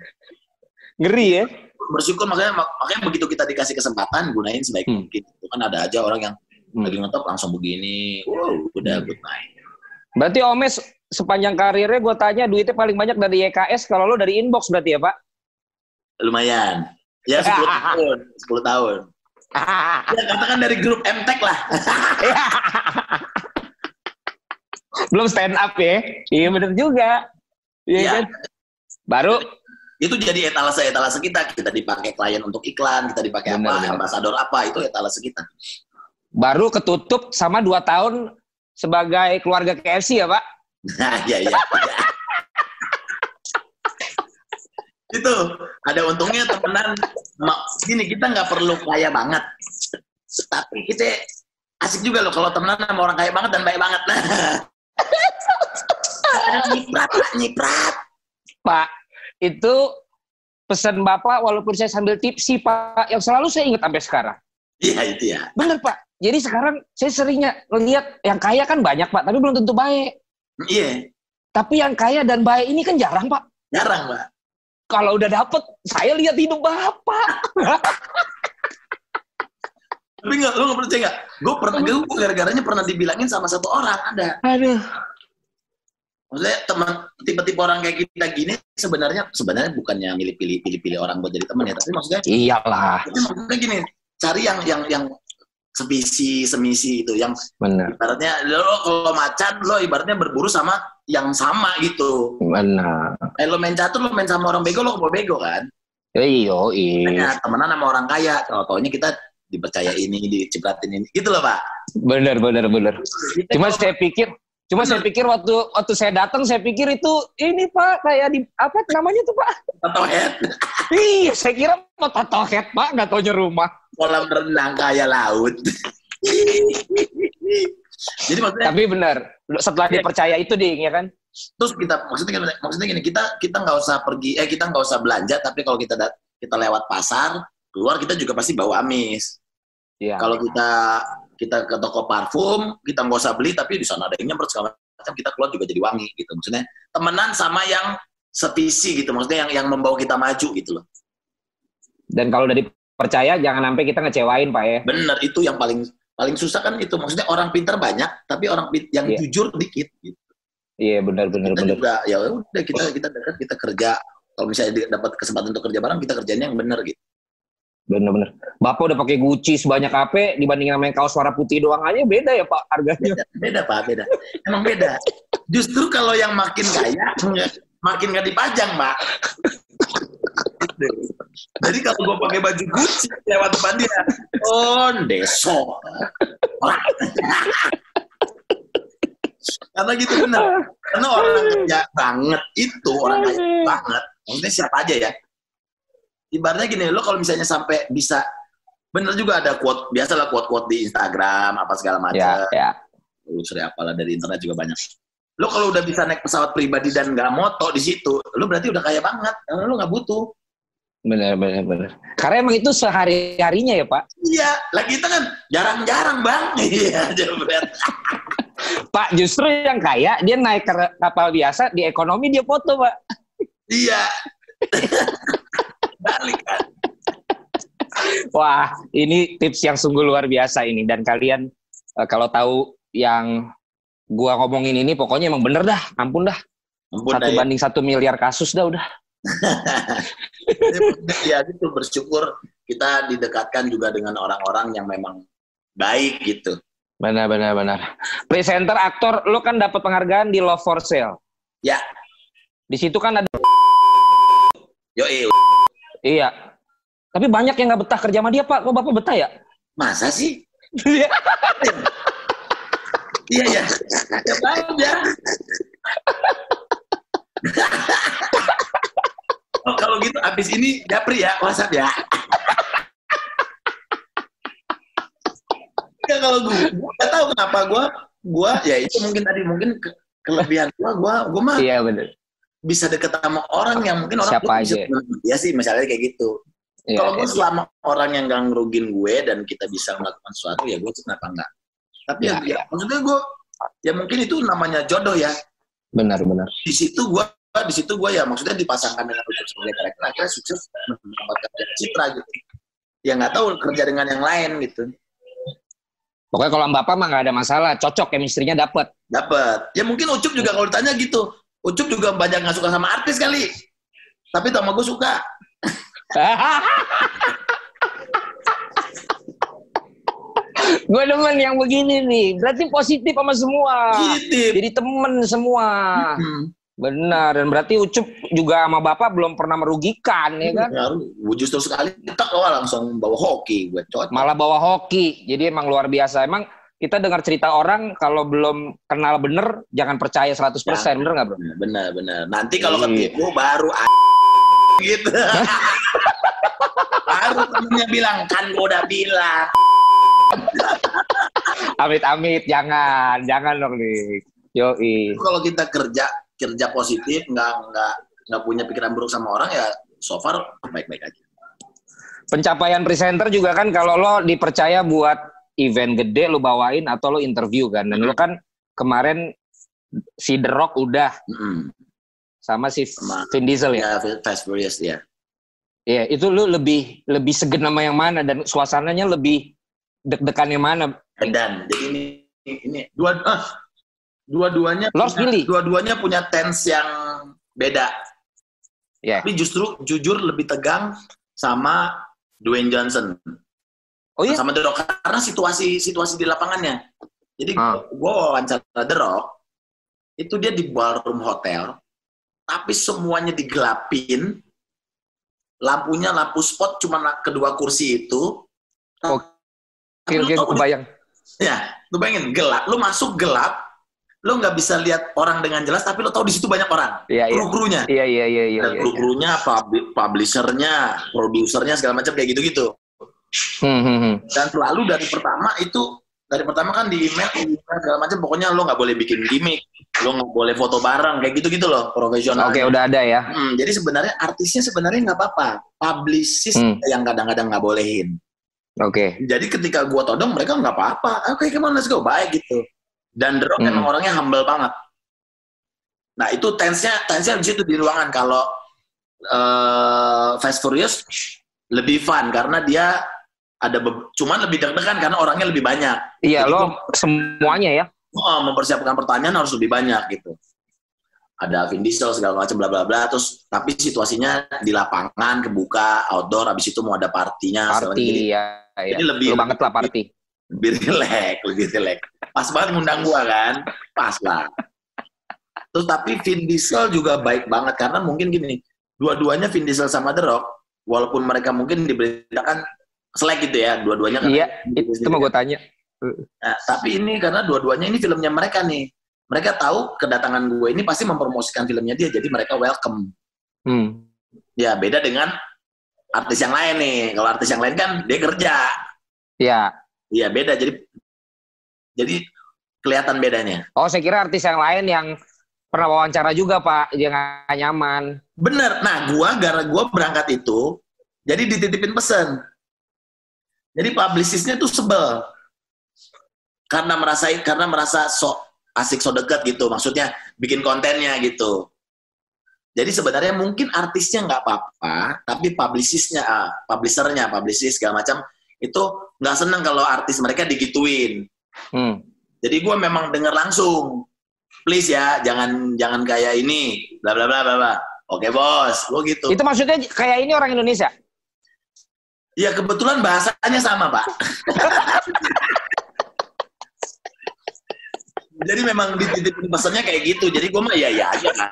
Ngeri ya. Bersyukur makanya mak- makanya begitu kita dikasih kesempatan gunain sebaik Hmm. mungkin. Itu kan ada aja orang yang Hmm. lagi ngetop langsung begini, wow, udah Hmm. good night. Berarti Omes sepanjang karirnya gue tanya duitnya paling banyak dari YKS kalau lo dari inbox berarti ya pak? lumayan. Ya 10 tahun, 10 tahun. Ya katakan dari grup MTech lah. Belum stand up ya? Iya bener juga. Iya Iya. kan? Baru Itu jadi etalase-etalase kita. Kita dipakai klien untuk iklan, kita dipakai apa, ambasador apa, itu etalase kita. Baru ketutup sama dua tahun sebagai keluarga KFC ya pak? Nah, ya, ya. itu ada untungnya temenan gini kita nggak perlu kaya banget tapi kita asik juga loh kalau temenan sama orang kaya banget dan baik banget nah nyiprat Pak, nyiprat Pak, itu pesan Bapak walaupun saya sambil tipsi Pak, yang selalu saya ingat sampai sekarang. iya itu ya Bener Pak. Jadi sekarang saya seringnya lihat yang kaya kan banyak Pak, tapi belum tentu baik. iya Tapi yang kaya dan baik ini kan jarang Pak. jarang pak Kalau udah dapet, saya lihat hidup Bapak. tapi nggak lu nggak percaya nggak gue pernah gue gara-garanya pernah dibilangin sama satu orang ada Aduh. maksudnya teman tipe-tipe orang kayak kita gini sebenarnya sebenarnya bukannya milih-pilih pilih-pilih orang buat jadi teman ya tapi maksudnya Iyalah. Tapi maksudnya gini, cari yang yang yang sevisi, semisi itu, yang Bener. ibaratnya lo kalau macan lo ibaratnya berburu sama yang sama gitu. Bener. Eh lo main catur lo main sama orang bego lo mau bego kan? Iyo, iya. Temenan sama orang kaya, kalau taunya kita dipercaya ini, dicipratin ini, gitu loh pak. Bener, bener, bener. Kita Cuma saya pikir, cuma saya pikir waktu waktu saya datang saya pikir itu ini Pak kayak di apa namanya tuh Pak? atau head Iya, saya kira mau Pak, nggak taunya rumah. kolam renang kaya laut. Jadi maksudnya Tapi benar, setelah dipercaya itu ding ya kan? terus kita maksudnya gini, maksudnya gini kita kita nggak usah pergi eh kita nggak usah belanja tapi kalau kita dat- kita lewat pasar keluar kita juga pasti bawa amis Iya. kalau kita kita ke toko parfum kita nggak usah beli tapi di sana ada yang nyemprot segala macam kita keluar juga jadi wangi gitu maksudnya temenan sama yang sevisi gitu maksudnya yang yang membawa kita maju gitu loh Dan kalau udah dipercaya jangan sampai kita ngecewain Pak ya. bener itu yang paling paling susah kan itu maksudnya orang pintar banyak tapi orang yang Iya. jujur dikit gitu. Iya benar benar kita benar. juga ya udah kita kita dekat kita kerja kalau misalnya dapat kesempatan untuk kerja bareng kita kerjanya yang bener gitu Benar benar. Bapak udah pakai Gucci sebanyak apa dibandingin sama yang kaos warna putih doang aja beda ya Pak harganya. beda, beda pak beda emang beda justru kalau yang makin kaya makin nggak dipajang pak jadi kalau gue pakai baju Gucci lewat depan dia oh deso Karena gitu bener. Karena orang kaya banget itu orang kaya banget. Maksudnya siapa aja ya. Ibaratnya gini, lo kalau misalnya sampai bisa bener juga ada quote biasalah quote-quote di Instagram apa segala macam. Ya, ya. Lu sering apalah dari internet juga banyak. Lo kalau udah bisa naik pesawat pribadi dan nggak moto di situ, lo berarti udah kaya banget. Karena lo nggak butuh. Benar, benar, benar. Karena emang itu sehari-harinya ya, Pak. Iya, lagi kita kan jarang-jarang bang. Iya, jebret. Pak, justru yang kaya, dia naik kapal biasa, di ekonomi dia foto, Pak. Iya. Balik kan. Wah, ini tips yang sungguh luar biasa ini. Dan kalian eh, kalau tahu yang gua ngomongin ini, pokoknya emang bener dah, ampun dah. Ampun Satu dah ya. banding satu miliar kasus dah udah. ya gitu bersyukur kita didekatkan juga dengan orang-orang yang memang baik gitu. Benar, benar, benar. Presenter, aktor, lo kan dapat penghargaan di Love for Sale. Ya, Di situ kan ada, yo iya. Tapi banyak yang nggak betah kerja sama dia, Pak. Kok Bapak betah ya? masa sih? Iya ya, ya aja. oh, kalau gitu abis ini japri ya WhatsApp ya. Ya kalau gue, gue gak tahu kenapa gue, gue ya itu mungkin tadi mungkin ke- kelebihan gue, gue, gue mah iya, benar. Bisa deket sama orang yang mungkin orang Siapa bisa, aja. ya sih misalnya kayak gitu. Iya, Kalau gue iya. selama orang yang gak ngerugin gue dan kita bisa melakukan sesuatu ya gue kenapa enggak. Tapi Ya, ya, ya, maksudnya gue ya mungkin itu namanya jodoh ya. Benar, benar. Di situ gue di situ gue ya maksudnya dipasangkan dengan Ucup sebagai karakter akhirnya sukses mendapatkan citra gitu. Ya nggak tahu kerja dengan yang lain gitu. Pokoknya kalau sama Bapak mah nggak ada masalah. Cocok, chemistry-nya dapet. Dapat. Ya mungkin Ucup juga kalau ditanya gitu. Ucup juga banyak nggak suka sama artis kali. Tapi sama gue suka. gue demen yang begini nih. Berarti positif sama semua. Gitu. Jadi temen semua. Hmm. Benar. Dan berarti Ucup juga sama Bapak belum pernah merugikan, ya kan? Gue justru sekali tak oh, langsung bawa hoki gue cocok. Malah bawa hoki. Jadi emang luar biasa. Emang kita dengar cerita orang kalau belum kenal bener, jangan percaya 100%. Ya. Bener nggak bro? Benar, benar. Nanti kalau Iya. ketipu baru a- gitu. baru temennya bilang, kan gue udah bilang. Amit-amit. Jangan. Jangan dong nih. Yoi. Kalau kita kerja kerja positif, nggak nggak nggak punya pikiran buruk sama orang ya, so far baik-baik aja. Pencapaian presenter juga kan kalau lo dipercaya buat event gede lo bawain atau lo interview kan. Dan lo kan kemarin si The Rock udah Mm-mm. sama si Sama- Vin Diesel ya. Ya, Fast Furious ya. Iya, itu lu lebih lebih segen sama yang mana dan suasananya lebih deg-degan yang mana? Dan jadi ini ini dua ah, dua-duanya punya- dua-duanya punya tense yang beda. Ya. Tapi justru jujur lebih tegang sama Dwayne Johnson. Oh iya? sama The Rock karena situasi situasi di lapangannya. Jadi Ah. gue wawancara The Rock itu dia di ballroom hotel, tapi semuanya digelapin, lampunya lampu spot cuma kedua kursi itu. Oh, Tapi lu Oke, tau gue bayang. Ya, lu bayangin gelap, lu masuk gelap, lu nggak bisa lihat orang dengan jelas, tapi lu tahu di situ banyak orang, Iya, iya. kru-krunya, Iya, iya, iya, iya. dan iya. kru-krunya, pub- publishernya, produsernya segala macam kayak gitu-gitu. Hmm, hmm, hmm. dan selalu dari pertama itu dari pertama kan di email, di email segala macam pokoknya lo nggak boleh bikin gimmick lo nggak boleh foto bareng kayak gitu gitu loh profesional Oke, udah ada ya. Hmm, jadi sebenarnya artisnya sebenarnya nggak apa-apa publicist Hmm. yang kadang-kadang nggak bolehin Oke. jadi ketika gua todong mereka nggak apa-apa oke come on let's go baik gitu dan The Rock Hmm. emang orangnya humble banget nah itu tense-nya tense-nya di situ di ruangan kalau eh Fast Furious lebih fun karena dia ada cuman lebih deg-degan karena orangnya lebih banyak Iya, Jadi lo semuanya ya. oh, mempersiapkan pertanyaan harus lebih banyak gitu. Ada Vin Diesel segala macam bla bla bla terus tapi situasinya di lapangan kebuka outdoor habis itu mau ada partinya. Party ya. ya. jadi lebih- Lo banget lah party. lebih relax lebih relax pas banget ngundang gua kan pas lah terus tapi Vin Diesel juga baik banget karena mungkin gini dua-duanya Vin Diesel sama The Rock walaupun mereka mungkin diberitakan selek gitu ya dua-duanya kan Iya, itu mau gue tanya. Nah, tapi ini karena dua-duanya ini filmnya mereka nih. mereka tahu kedatangan gue ini pasti mempromosikan filmnya dia, jadi mereka welcome. Hmm. Ya beda dengan artis yang lain nih. Kalau artis yang lain kan dia kerja. Iya. Iya beda. Jadi jadi kelihatan bedanya. Oh, saya kira artis yang lain yang pernah wawancara juga, Pak, dia nggak nyaman. Bener. Nah, gua gara gua berangkat itu, jadi dititipin pesen. Jadi publicistnya tuh sebel. Karena merasa karena merasa sok asik so dekat gitu. Maksudnya bikin kontennya gitu. Jadi sebenarnya mungkin artisnya nggak apa-apa tapi publicistnya uh, publishernya publicist segala macam itu nggak seneng kalau artis mereka digituin. Hmm. jadi gue memang dengar langsung please ya jangan jangan kayak ini. Bla bla bla bla bla. Oke bos. Gue gitu. Itu maksudnya kayak ini orang Indonesia Ya kebetulan bahasanya sama pak jadi memang dititipin pesannya kayak gitu. Jadi gue mah ya ya aja kan.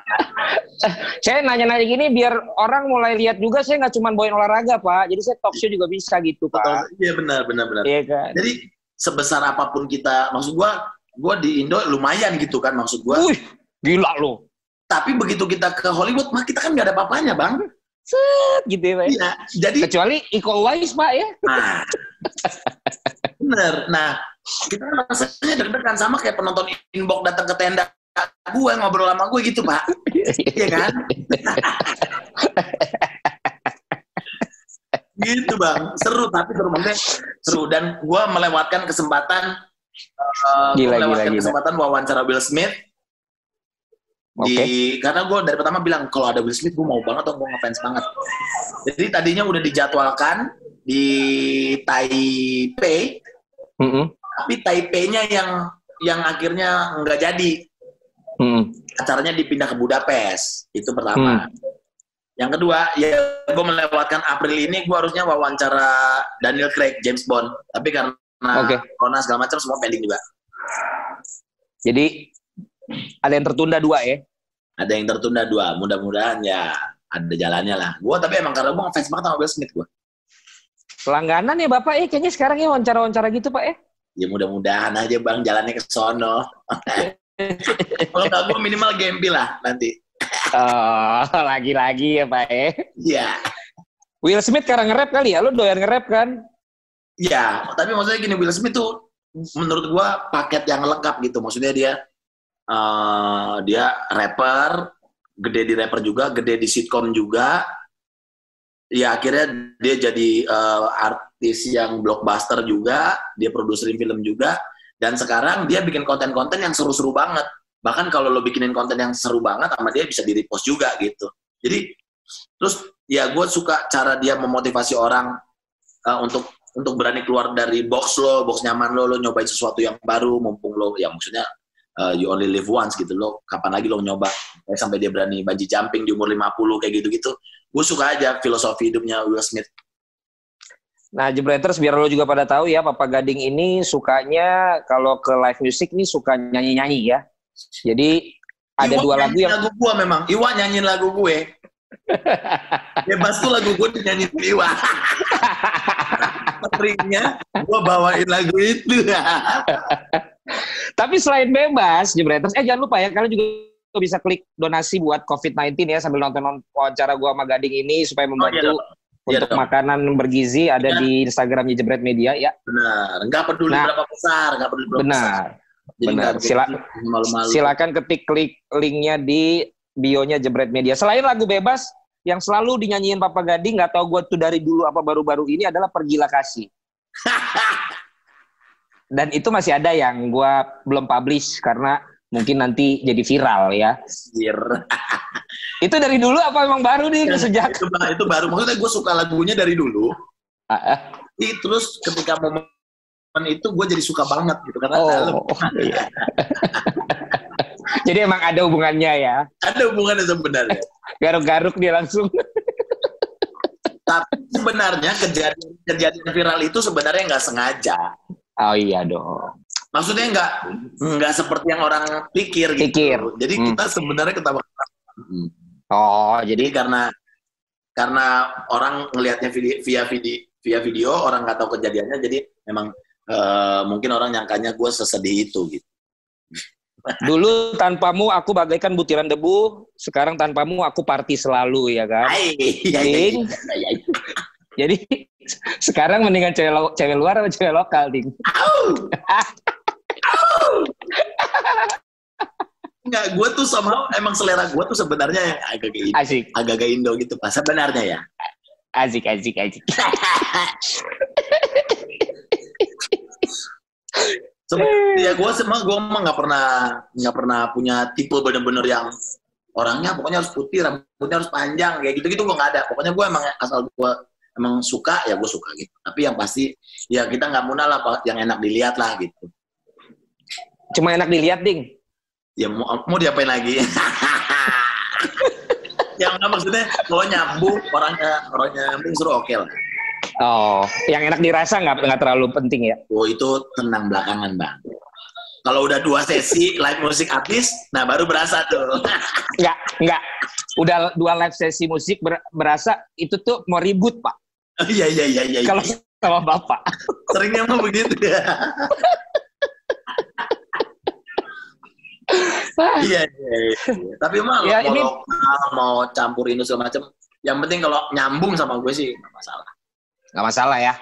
saya nanya-nanya gini biar orang mulai lihat juga saya nggak cuma bawain olahraga pak. Jadi saya talk show juga bisa gitu pak. Iya benar benar benar. Iya kan. Jadi sebesar apa pun kita, maksud gue, gue di Indo lumayan gitu kan maksud gue. Wih, gila lo. Tapi begitu kita ke Hollywood, mah kita kan nggak ada apa-apanya bang. Set gitu ya pak. Iya. Jadi kecuali equal wise pak ya. Nah, bener. Nah kita rasanya deg-degan sama kayak penonton inbox datang ke tenda gue ngobrol sama gue gitu pak iya kan gitu bang seru tapi seru maksudnya seru dan gue melewatkan kesempatan uh, gila, melewatkan gila, kesempatan gila. wawancara Will Smith di okay. karena gue dari pertama bilang kalau ada Will Smith gue mau banget atau gue ngefans banget jadi tadinya udah dijadwalkan di Taipei mm -hmm tapi Taipei-nya yang yang akhirnya nggak jadi. Hmm. Acaranya dipindah ke Budapest. Itu pertama. Hmm. Yang kedua, ya gue melewatkan April ini gue harusnya wawancara Daniel Craig, James Bond. Tapi karena okay. corona segala macam semua pending juga. Jadi ada yang tertunda dua ya? Ada yang tertunda dua. Mudah-mudahan ya ada jalannya lah. Gue tapi emang karena gue ngefans banget sama Will Smith gue. Pelangganan ya Bapak ya? Kayaknya sekarang ya wawancara-wawancara gitu Pak ya? ya mudah-mudahan aja bang jalannya ke sono kalau nggak gue minimal game lah nanti oh lagi-lagi ya pak eh iya Will Smith karena nge-rap kali ya lu doyan nge-rap kan ya tapi maksudnya gini Will Smith tuh menurut gue paket yang lengkap gitu maksudnya dia uh, dia rapper gede di rapper juga gede di sitcom juga ya akhirnya dia jadi uh, artis yang blockbuster juga, dia produserin film juga, dan sekarang dia bikin konten-konten yang seru-seru banget. Bahkan kalau lo bikinin konten yang seru banget sama dia bisa di repost juga gitu. Jadi terus ya gue suka cara dia memotivasi orang uh, untuk untuk berani keluar dari box lo, box nyaman lo, lo nyobain sesuatu yang baru, mumpung lo, ya maksudnya uh, you only live once gitu lo, kapan lagi lo nyoba, sampai dia berani bungee jumping di umur 50 kayak gitu-gitu gue suka aja filosofi hidupnya Will Smith. Nah, Jebreters biar lo juga pada tahu ya, Papa Gading ini sukanya kalau ke live music nih suka nyanyi-nyanyi ya. Jadi ada Iwa dua lagu yang lagu gue memang. Iwa nyanyiin lagu gue. Bebas tuh lagu gue dinyanyiin Iwa. Ringnya gue bawain lagu itu. Tapi selain bebas, Jebreters, eh jangan lupa ya, kalian juga bisa klik donasi buat COVID-19 ya sambil nonton wawancara gua sama Gading ini supaya membantu oh, iya untuk iya makanan bergizi ada ya. di Instagramnya Jebret Media ya. Benar, nggak peduli nah, berapa besar, nggak peduli berapa benar. besar. Jadi benar. Sila, malu -malu. Silakan ketik klik linknya di bionya Jebret Media. Selain lagu bebas yang selalu dinyanyiin Papa Gading, nggak tahu gue tuh dari dulu apa baru-baru ini adalah Pergilah Kasih. Dan itu masih ada yang gue belum publish karena mungkin nanti jadi viral ya. itu dari dulu apa memang baru nih ya, sejak? Itu, itu baru. Maksudnya gue suka lagunya dari dulu. Uh, uh. terus ketika momen itu gue jadi suka banget gitu karena oh, iya. jadi emang ada hubungannya ya? Ada hubungannya sebenarnya. Garuk-garuk dia langsung. Tapi sebenarnya kejadian kejadian viral itu sebenarnya nggak sengaja. Oh iya dong maksudnya nggak nggak seperti yang orang pikir gitu. Pikir. Jadi hmm. kita sebenarnya ketawa. Oh, jadi karena karena orang ngelihatnya via video via video orang nggak tahu kejadiannya jadi memang uh, mungkin orang nyangkanya gue sesedih itu gitu. Dulu tanpamu aku bagaikan butiran debu, sekarang tanpamu aku party selalu ya kan. Hai, iya, iya, Ding. iya, iya, iya. Jadi sekarang mendingan cewek, lo- cewek luar atau cewek lokal, Ding? Enggak, gue tuh sama emang selera gue tuh sebenarnya yang agak-agak Asik, agak-agak Indo gitu pak. Sebenarnya ya. asik, asik, asik. Sebenarnya gue semua gue emang nggak pernah nggak pernah punya tipe bener-bener yang orangnya pokoknya harus putih, rambutnya harus panjang kayak gitu-gitu gue nggak ada. Pokoknya gue emang asal gue emang suka ya gue suka gitu. Tapi yang pasti ya kita nggak munah lah Pak, yang enak dilihat lah gitu. Cuma enak dilihat, Ding. Ya mau, mau diapain lagi? yang nggak maksudnya kalau nyambung orangnya orangnya nyambung suruh oke lah. Oh, yang enak dirasa nggak nggak terlalu penting ya? Oh itu tenang belakangan bang. Kalau udah dua sesi live musik habis, nah baru berasa tuh. Nggak, nggak. Udah dua live sesi musik ber- berasa itu tuh mau ribut, Pak. Iya iya iya iya. Kalau sama Bapak. Seringnya mah begitu ya. iya, iya, iya. Tapi mah Ya, mau ini- lokal, mau campur Indo segala macam, yang penting kalau nyambung sama gue sih nggak masalah. Nggak masalah ya.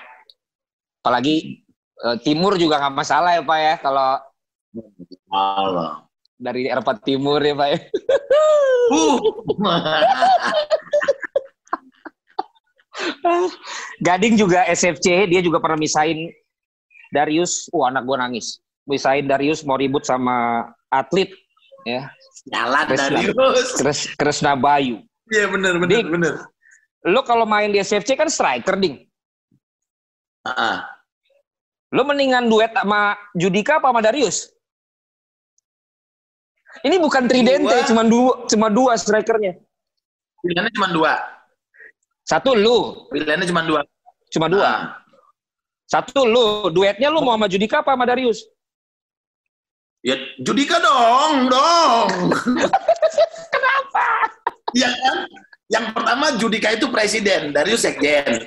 Apalagi eh, timur juga nggak masalah ya, Pak ya. Kalau Allah. dari Eropa Timur ya, Pak ya. Uh. Gading juga SFC, dia juga pernah misain Darius. Wah, anak gua nangis. Misain Darius mau ribut sama atlet ya. Jalan Kresna. Darius. Kres Kresna Bayu. Iya bener Dik. bener. Lo kalau main di SFC kan striker, Ding. Ah, Lo mendingan duet sama Judika apa sama Darius? Ini bukan tridente, Dua. cuma dua, cuma dua strikernya. Pilihannya cuma dua. Satu lu, Pilihannya cuma dua. cuma dua. Ah. Satu lu, duetnya lu mau sama Judika apa sama Darius? Ya Judika dong, dong. Kenapa? Iya kan? Yang pertama Judika itu presiden, Darius sekjen.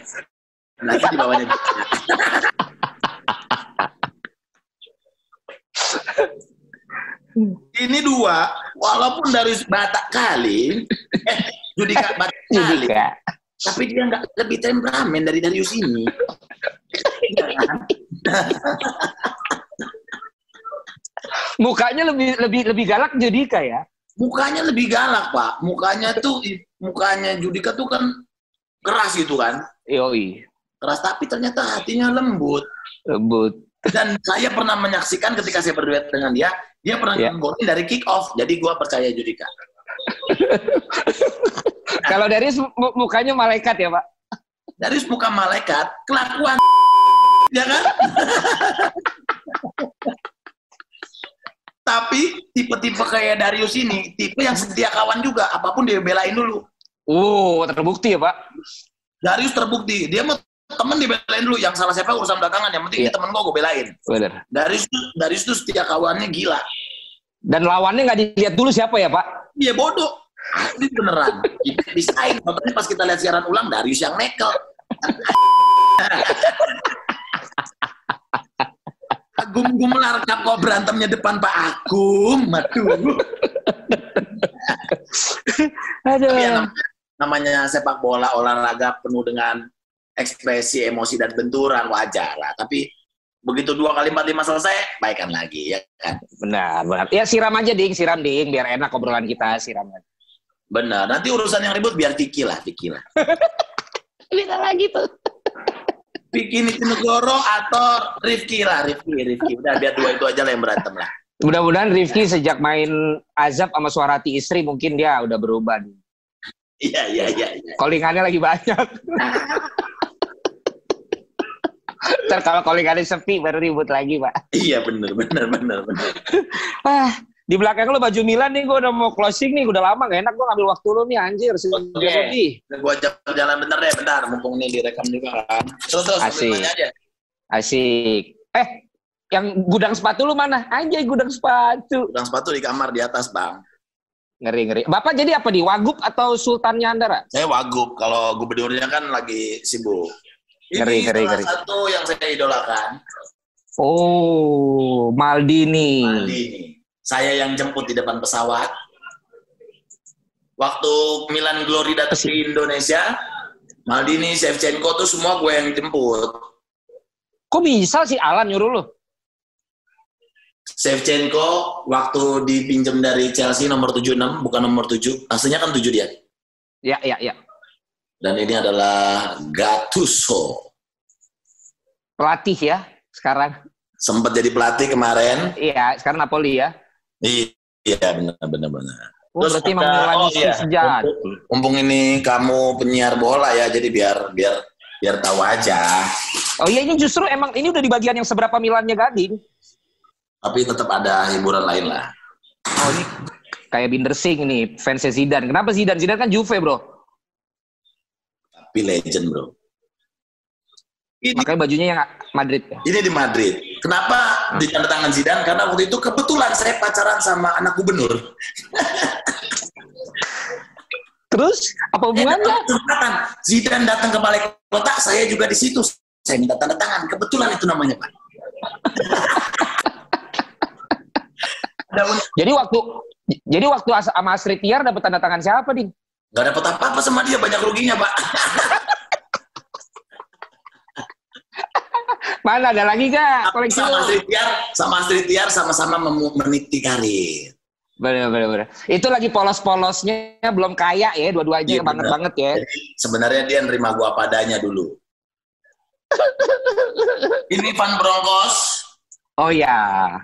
Nanti di bawahnya. Ini dua, walaupun Darius batak kali, eh, Judika batak kali, tapi dia nggak lebih temperamen dari Darius ini. Iya kan? Mukanya lebih lebih lebih galak Judika ya. Mukanya lebih galak, Pak. Mukanya tuh, mukanya Judika tuh kan keras gitu kan. Yoi, Keras, tapi ternyata hatinya lembut. lembut. Dan saya pernah menyaksikan ketika saya berduet dengan dia, dia pernah Ya. ngegolin dari kick off. Jadi gua percaya Judika. Kalau Darius mu- mukanya malaikat ya, Pak. Darius muka malaikat, kelakuan ya kan? Tapi tipe-tipe kayak Darius ini, tipe yang setia kawan juga, apa pun dia belain dulu. Uh, terbukti ya, Pak. Darius terbukti, dia mau temen dibelain dulu, yang salah siapa urusan belakangan, yang penting dia temen gua, gua belain. Bener. Darius tuh, Darius tuh setia kawannya gila. Dan lawannya nggak dilihat dulu siapa ya, Pak? Dia bodoh. Ini beneran. Desain. Makanya pas kita lihat siaran ulang, Darius yang nekel. Agum Gumelar kok berantemnya depan Pak Agum. Aduh. Aduh. Tapi ya, nam- namanya sepak bola olahraga penuh dengan ekspresi emosi dan benturan wajar lah. Tapi begitu dua kali empat lima selesai, baikan lagi ya kan. Benar, benar. Ya siram aja, Ding. Siram, Ding. Biar enak obrolan kita. Siram aja. Benar. Nanti urusan yang ribut biar Vicky lah, Vicky lah. Bisa lagi tuh. Vicky Nitinegoro atau Rifki lah, Rifki, Rifki. Udah biar dua itu aja lah yang berantem lah. Mudah-mudahan Rifki sejak main azab sama suarati istri mungkin dia udah berubah. Iya, iya, iya. iya. Callingannya lagi banyak. Ntar kalau callingannya sepi baru ribut lagi, Pak. Iya, bener, bener, bener, bener. Ah, di belakang lo baju Milan nih, gue udah mau closing nih, udah lama gak enak gue ngambil waktu lo nih, anjir. Oke. Gua jalan bentar deh, bentar. Mumpung ini direkam juga kan. Terus, terus, Asik. aja. Asik. Eh, yang gudang sepatu lu mana? Anjay, gudang sepatu. Udang sepatu di kamar di atas, Bang. Ngeri, ngeri. Bapak jadi apa di Wagub atau Sultannya Andara? Saya wagub. Kalau gubernurnya kan lagi sibuk. Ini Ngeri, salah ngeri. satu yang saya idolakan. Oh, Maldini. Maldini. saya yang jemput di depan pesawat. Waktu Milan Glory datang ke Indonesia, Maldini, Shevchenko tuh semua gue yang jemput. Kok bisa sih Alan nyuruh lu? Shevchenko waktu dipinjam dari Chelsea nomor 76, bukan nomor 7. Aslinya kan 7 dia. Ya, ya, ya. Dan ini adalah Gattuso. Pelatih ya sekarang. Sempat jadi pelatih kemarin. Iya, sekarang Napoli ya. Iya, benar benar benar. Oh, Terus berarti ada- oh, iya. sejati. Mumpung ini kamu penyiar bola ya, jadi biar biar biar tahu aja. Oh iya ini justru emang ini udah di bagian yang seberapa Milannya Gading. Tapi tetap ada hiburan lain lah. Oh ini kayak Binder Singh nih, fansnya Zidane. Kenapa Zidane? Zidane kan Juve bro. Tapi legend bro. Ini, Makanya bajunya yang Madrid. ini di Madrid. Kenapa di tanda tangan Zidane? Karena waktu itu kebetulan saya pacaran sama anak gubernur. Terus apa hubungannya? Kesempatan Zidane datang ke balai kota, saya juga di situ. Saya minta tanda tangan. Kebetulan itu namanya Pak. Jadi waktu jadi waktu sama Astrid Tiar dapat tanda tangan siapa, Ding? Nggak dapat apa-apa sama dia, banyak ruginya Pak. Mana ada lagi gak koleksi sama? Astrid Tiar, sama Astrid Tiar sama-sama meniti karir. Bener, bener, bener. Itu lagi polos-polosnya belum kaya ya, dua-duanya Iya, yang banget bener. banget ya. Jadi sebenarnya dia nerima gua padanya dulu. Ini Van Broncos. Oh ya.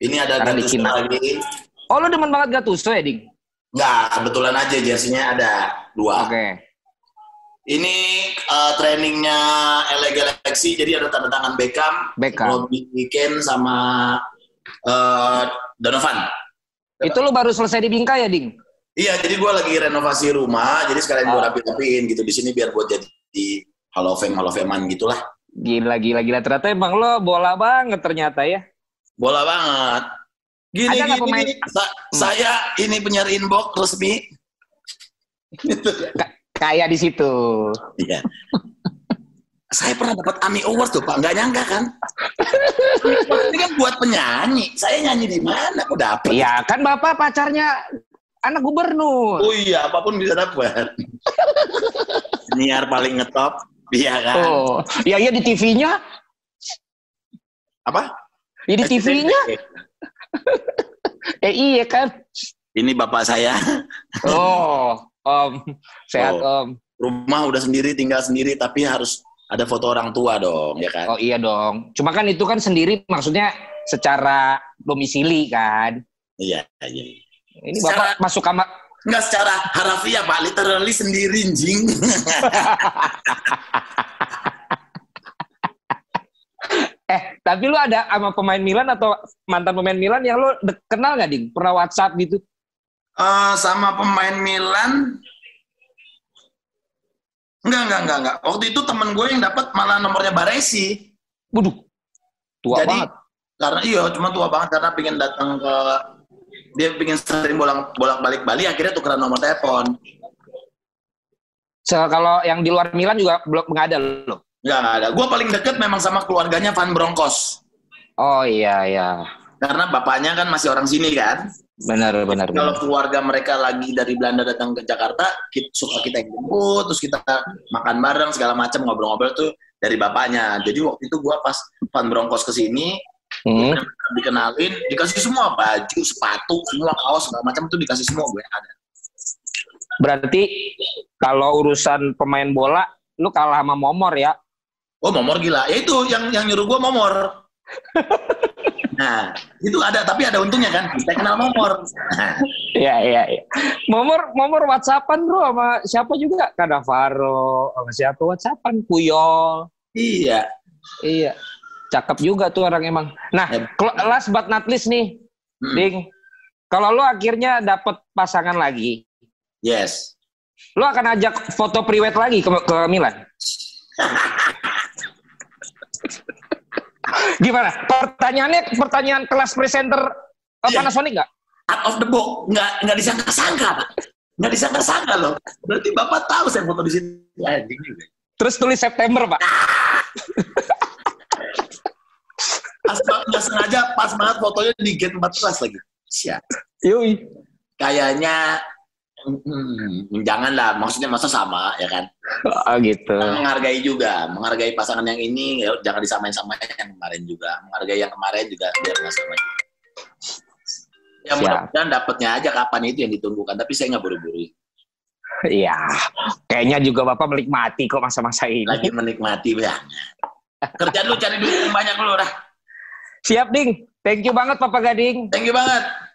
Ini ada bikin. lagi. Oh lu demen banget Gattuso ya, Ding? Nggak, kebetulan aja jersinya ada dua. Oke. Ini eh, trainingnya LA Galaxy, jadi ada tanda tangan Beckham, Beckham. Robbie Weekend sama eh, Donovan. Itu lu baru selesai di Bingkai ya, Ding? Iya, jadi gue lagi renovasi rumah, jadi sekalian gue Oh. rapi-rapiin gitu di sini biar buat jadi di Hall of Fame, Hall of Fame-an gitulah. Gila, gila, gila. Ternyata emang lo bola banget ternyata ya. Bola banget. Gini, Ada gini, pemain- gini. Sa- Saya ini penyiar inbox resmi. Kayak di situ. Iya. saya pernah dapat AMI Award tuh, Pak. Nggak nyangka kan? ini kan buat penyanyi. Saya nyanyi di mana? Kok dapet? Iya, kan Bapak pacarnya anak gubernur. Oh iya, apa pun bisa dapat. penyiar paling ngetop. Iya kan? Oh, ya iya di TV-nya. Apa? Ya di TV-nya. Eh iya kan. Ini bapak saya. Oh, Om. Sehat, Oh. Om. Rumah udah sendiri, tinggal sendiri, tapi harus ada foto orang tua dong, ya kan? Oh iya dong. Cuma kan itu kan sendiri maksudnya secara domisili kan. Iya, iya. Ini Secara- Bapak masuk kamar Enggak secara harafiah, Pak. Literally sendiri, jing. Eh, tapi lu ada sama pemain Milan atau mantan pemain Milan yang lu kenal nggak, Ding? Pernah WhatsApp gitu? Eh, sama pemain Milan Enggak, enggak, enggak, enggak. Waktu itu temen gue yang dapat malah nomornya Baresi. Waduh, tua Jadi, banget. Karena iya, cuma tua banget karena pengen datang ke dia pengen sering bolak bolak balik Bali akhirnya tukeran nomor telepon. So, kalau yang di luar Milan juga belum nggak ada loh. Enggak ada. Gue paling deket memang sama keluarganya Van Broncos. Oh iya iya, Karena bapaknya kan masih orang sini kan. benar benar. Kalau keluarga mereka lagi dari Belanda datang ke Jakarta, kita, suka kita yang jemput, terus kita makan bareng segala macam ngobrol-ngobrol tuh dari bapaknya. Jadi waktu itu gua pas Van Broncos ke sini, Hmm. dikenalin, dikasih semua baju, sepatu, semua kaos segala macam tuh dikasih semua gue ada. Berarti kalau urusan pemain bola, lu kalah sama Momor ya? Oh, Momor gila. Ya itu yang yang nyuruh gua Momor. nah, itu ada tapi ada untungnya kan. Kita kenal Momor. Iya iya. iya. Momor Momor WhatsAppan bro sama siapa juga? Kadavaro sama siapa WhatsAppan? Puyol. iya. Iya. Cakep juga tuh orang emang. Nah, Ya. last but not least nih, Mm-mm. Ding. Kalau lu akhirnya dapet pasangan lagi, Yes. lu akan ajak foto priwet lagi ke, ke Milan? Gimana? Pertanyaannya pertanyaan kelas presenter uh, Iya. Panasonic nggak? out of the box nggak nggak disangka-sangka pak nggak disangka-sangka loh berarti bapak tahu saya foto di anjing juga Terus tulis September, Pak. pas nggak sengaja pas banget fotonya di gate 14 lagi. Siap. Yui. Kayaknya hmm, jangan lah, maksudnya masa sama ya kan? Oh gitu. Menghargai juga, menghargai pasangan yang ini, ya jangan disamain sama yang kemarin juga. Menghargai yang kemarin juga biar nggak sama. Ya mudah-mudahan dapatnya aja kapan itu yang ditunggukan, tapi saya nggak buru-buru. Iya. Kayaknya juga Bapak menikmati kok masa-masa ini. Lagi menikmati ya. Kerjaan lu cari duit banyak lu dah. Siap, Ding. Thank you banget Papa Gading. Thank you banget.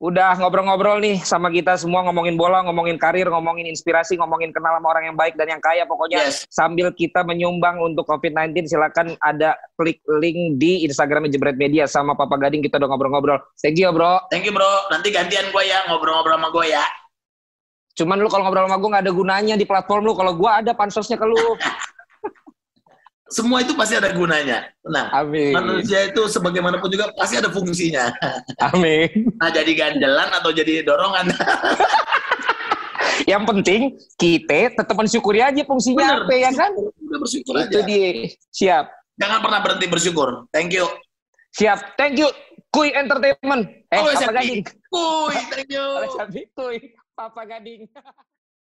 Udah ngobrol-ngobrol nih sama kita semua ngomongin bola, ngomongin karir, ngomongin inspirasi, ngomongin kenal sama orang yang baik dan yang kaya. Pokoknya Yes. sambil kita menyumbang untuk COVID-19 silakan ada klik link di Instagram Jebret Media sama Papa Gading kita udah ngobrol-ngobrol. Thank you ya, bro. Thank you bro. Nanti gantian gue ya ngobrol-ngobrol sama gue ya. Cuman lu kalau ngobrol sama gue gak ada gunanya di platform lu. Kalau gue ada pansosnya ke lu. Semua itu pasti ada gunanya. Tenang. Amin. Manusia itu sebagaimanapun juga pasti ada fungsinya. Amin. Nah jadi gandelan atau jadi dorongan. Yang penting kita tetap mensyukuri aja fungsinya apa ya kan? Udah bersyukur Itu aja. dia. Siap. Jangan pernah berhenti bersyukur. Thank you. Siap. Thank you. Kui Entertainment. Eh, Oh, Papa. Gading. Kuy, thank you. Kui. Papa Gading.